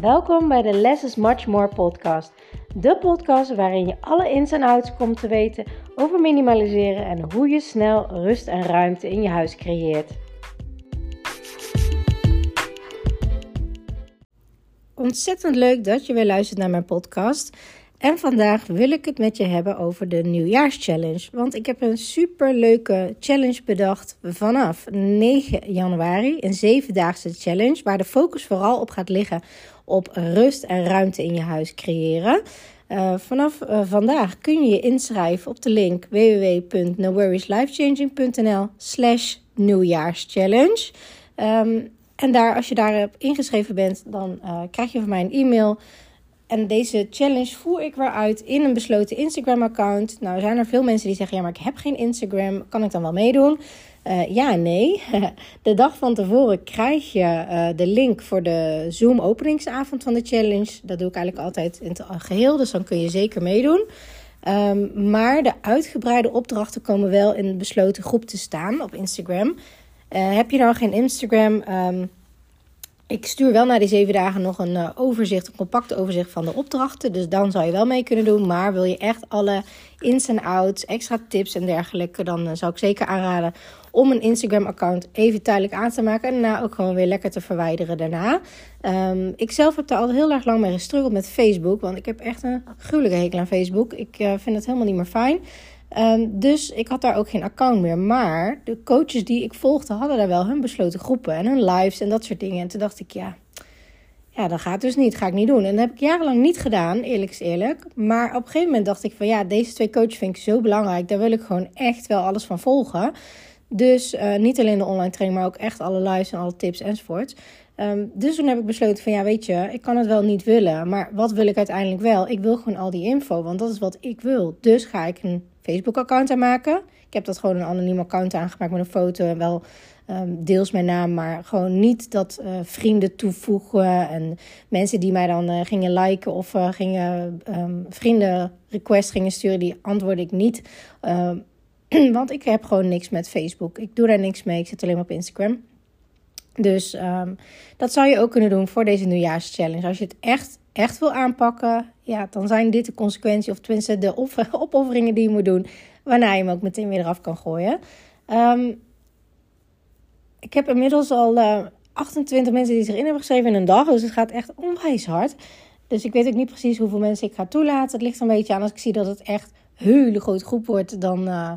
Welkom bij de Less is Much More podcast. De podcast waarin je alle ins en outs komt te weten over minimaliseren en hoe je snel rust en ruimte in je huis creëert. Ontzettend leuk dat je weer luistert naar mijn podcast. En vandaag wil ik het met je hebben over de nieuwjaarschallenge. Want ik heb een super leuke challenge bedacht vanaf 9 januari. Een zevendaagse challenge waar de focus vooral op gaat liggen op rust en ruimte in je huis creëren. Uh, vanaf uh, vandaag kun je je inschrijven op de link www.noworrieslifechanging.nl slash nieuwjaarschallenge. Um, en daar, als je daarop ingeschreven bent, dan uh, krijg je van mij een e-mail en deze challenge voer ik weer uit in een besloten Instagram-account. Nou, zijn er veel mensen die zeggen: ja, maar ik heb geen Instagram. Kan ik dan wel meedoen? Uh, ja nee. De dag van tevoren krijg je uh, de link voor de Zoom openingsavond van de challenge. Dat doe ik eigenlijk altijd in het geheel, dus dan kun je zeker meedoen. Um, maar de uitgebreide opdrachten komen wel in een besloten groep te staan op Instagram. Uh, heb je nou geen Instagram? Um, ik stuur wel na die zeven dagen nog een uh, overzicht, een compact overzicht van de opdrachten. Dus dan zou je wel mee kunnen doen. Maar wil je echt alle ins en outs, extra tips en dergelijke, dan uh, zou ik zeker aanraden om een Instagram-account even tijdelijk aan te maken. En daarna ook gewoon weer lekker te verwijderen daarna. Um, ik zelf heb daar al heel erg lang mee gestruggeld met Facebook. Want ik heb echt een gruwelijke hekel aan Facebook. Ik uh, vind het helemaal niet meer fijn. Um, dus ik had daar ook geen account meer. Maar de coaches die ik volgde hadden daar wel hun besloten groepen en hun lives en dat soort dingen. En toen dacht ik, ja, ja, dat gaat dus niet. Ga ik niet doen. En dat heb ik jarenlang niet gedaan, eerlijk is eerlijk. Maar op een gegeven moment dacht ik van ja, deze twee coaches vind ik zo belangrijk. Daar wil ik gewoon echt wel alles van volgen. Dus uh, niet alleen de online training, maar ook echt alle lives en alle tips enzovoort. Um, dus toen heb ik besloten van ja, weet je, ik kan het wel niet willen. Maar wat wil ik uiteindelijk wel? Ik wil gewoon al die info, want dat is wat ik wil. Dus ga ik een Facebook-account aanmaken. Ik heb dat gewoon een anoniem account aangemaakt met een foto en wel um, deels mijn naam, maar gewoon niet dat uh, vrienden toevoegen en mensen die mij dan uh, gingen liken of uh, gingen um, vrienden request gingen sturen, die antwoord ik niet. want ik heb gewoon niks met Facebook. Ik doe daar niks mee. Ik zit alleen maar op Instagram. Dus dat zou je ook kunnen doen voor deze nieuwjaarschallenge. Als je het echt, echt wil aanpakken, ja, dan zijn dit de consequenties, of tenminste de opofferingen die je moet doen, waarna je hem ook meteen weer eraf kan gooien. Um, ik heb inmiddels al uh, eh, 28 mensen die zich in hebben geschreven in een dag, dus het gaat echt onwijs hard. Dus ik weet ook niet precies hoeveel mensen ik ga toelaten. Het ligt een beetje aan als ik zie dat het echt een hele grote groep wordt, dan, uh,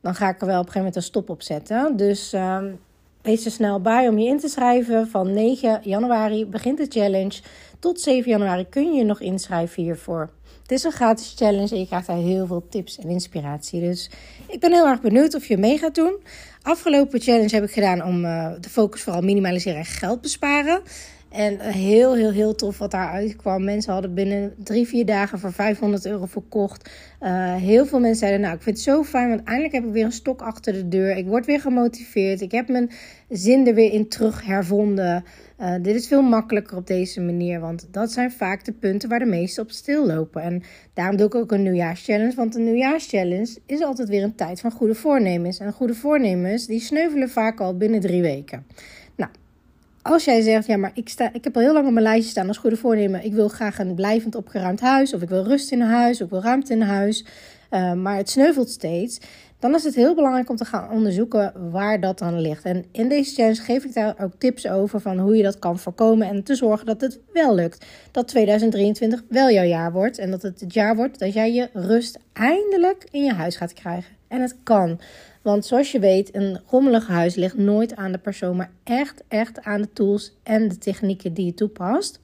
dan ga ik er wel op een gegeven moment een stop op zetten. Dus um, Wees er snel bij om je in te schrijven. Van 9 januari begint de challenge. Tot 7 januari kun je nog inschrijven hiervoor. Het is een gratis challenge en je krijgt daar heel veel tips en inspiratie. Dus ik ben heel erg benieuwd of je mee gaat doen. Afgelopen challenge heb ik gedaan om uh, de focus vooral minimaliseren en geld besparen. En heel, heel, heel tof wat daaruit kwam. Mensen hadden binnen drie, vier dagen voor 500 euro verkocht. Uh, heel veel mensen zeiden, nou, ik vind het zo fijn, want eindelijk heb ik weer een stok achter de deur. Ik word weer gemotiveerd. Ik heb mijn zin er weer in terug hervonden. Uh, dit is veel makkelijker op deze manier, want dat zijn vaak de punten waar de meesten op stillopen. En daarom doe ik ook een nieuwjaarschallenge, want een nieuwjaarschallenge is altijd weer een tijd van goede voornemens. En goede voornemens, die sneuvelen vaak al binnen drie weken. Als jij zegt, ja, maar ik, sta, ik heb al heel lang op mijn lijstje staan als goede voornemen. Ik wil graag een blijvend opgeruimd huis. Of ik wil rust in huis. Of ik wil ruimte in huis. Uh, maar het sneuvelt steeds. Dan is het heel belangrijk om te gaan onderzoeken waar dat dan ligt. En in deze challenge geef ik daar ook tips over van hoe je dat kan voorkomen. En te zorgen dat het wel lukt. Dat 2023 wel jouw jaar wordt. En dat het het jaar wordt dat jij je rust eindelijk in je huis gaat krijgen. En het kan. Want zoals je weet, een rommelig huis ligt nooit aan de persoon, maar echt, echt aan de tools en de technieken die je toepast.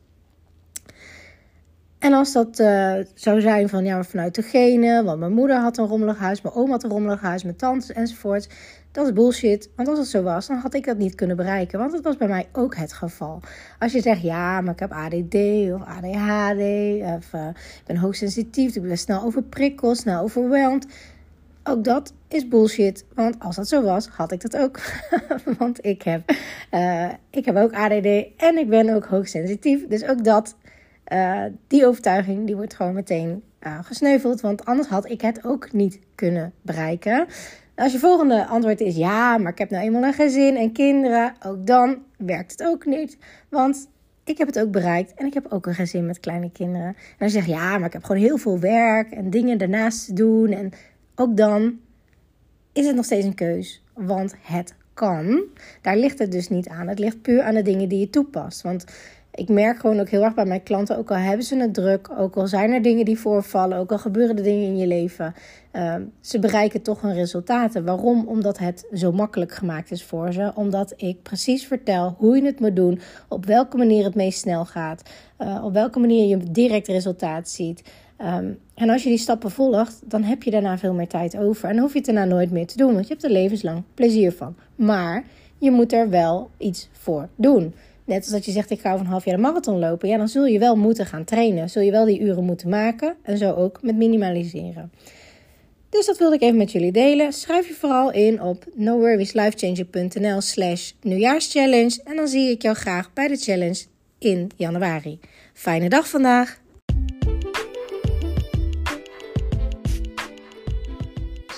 En als dat uh, zou zijn van ja, vanuit de genen, want mijn moeder had een rommelig huis, mijn oom had een rommelig huis, mijn tante enzovoort. Dat is bullshit. Want als het zo was, dan had ik dat niet kunnen bereiken. Want dat was bij mij ook het geval. Als je zegt, ja, maar ik heb ADD of ADHD. Of uh, ik ben hoogsensitief. Ik ben snel overprikkeld, snel overweldigd. Ook dat is bullshit. Want als dat zo was, had ik dat ook. want ik heb, uh, ik heb ook ADD en ik ben ook hoogsensitief. Dus ook dat, uh, die overtuiging, die wordt gewoon meteen uh, gesneuveld. Want anders had ik het ook niet kunnen bereiken. Als je volgende antwoord is ja, maar ik heb nou eenmaal een gezin en kinderen. Ook dan werkt het ook niet. Want ik heb het ook bereikt en ik heb ook een gezin met kleine kinderen. En dan zeg je, ja, maar ik heb gewoon heel veel werk en dingen daarnaast te doen. En ook dan is het nog steeds een keus, want het kan. Daar ligt het dus niet aan. Het ligt puur aan de dingen die je toepast. Want ik merk gewoon ook heel erg bij mijn klanten, ook al hebben ze het druk, ook al zijn er dingen die voorvallen, ook al gebeuren er dingen in je leven, uh, ze bereiken toch hun resultaten. Waarom? Omdat het zo makkelijk gemaakt is voor ze. Omdat ik precies vertel hoe je het moet doen, op welke manier het meest snel gaat, uh, op welke manier je direct resultaat ziet. Um, en als je die stappen volgt, dan heb je daarna veel meer tijd over. En dan hoef je het daarna nooit meer te doen, want je hebt er levenslang plezier van. Maar je moet er wel iets voor doen. Net als dat je zegt, ik ga een half jaar de marathon lopen. Ja, dan zul je wel moeten gaan trainen. Zul je wel die uren moeten maken. En zo ook met minimaliseren. Dus dat wilde ik even met jullie delen. Schrijf je vooral in op noworrieslifechanging.nl slash nieuwjaarschallenge. En dan zie ik jou graag bij de challenge in januari. Fijne dag vandaag!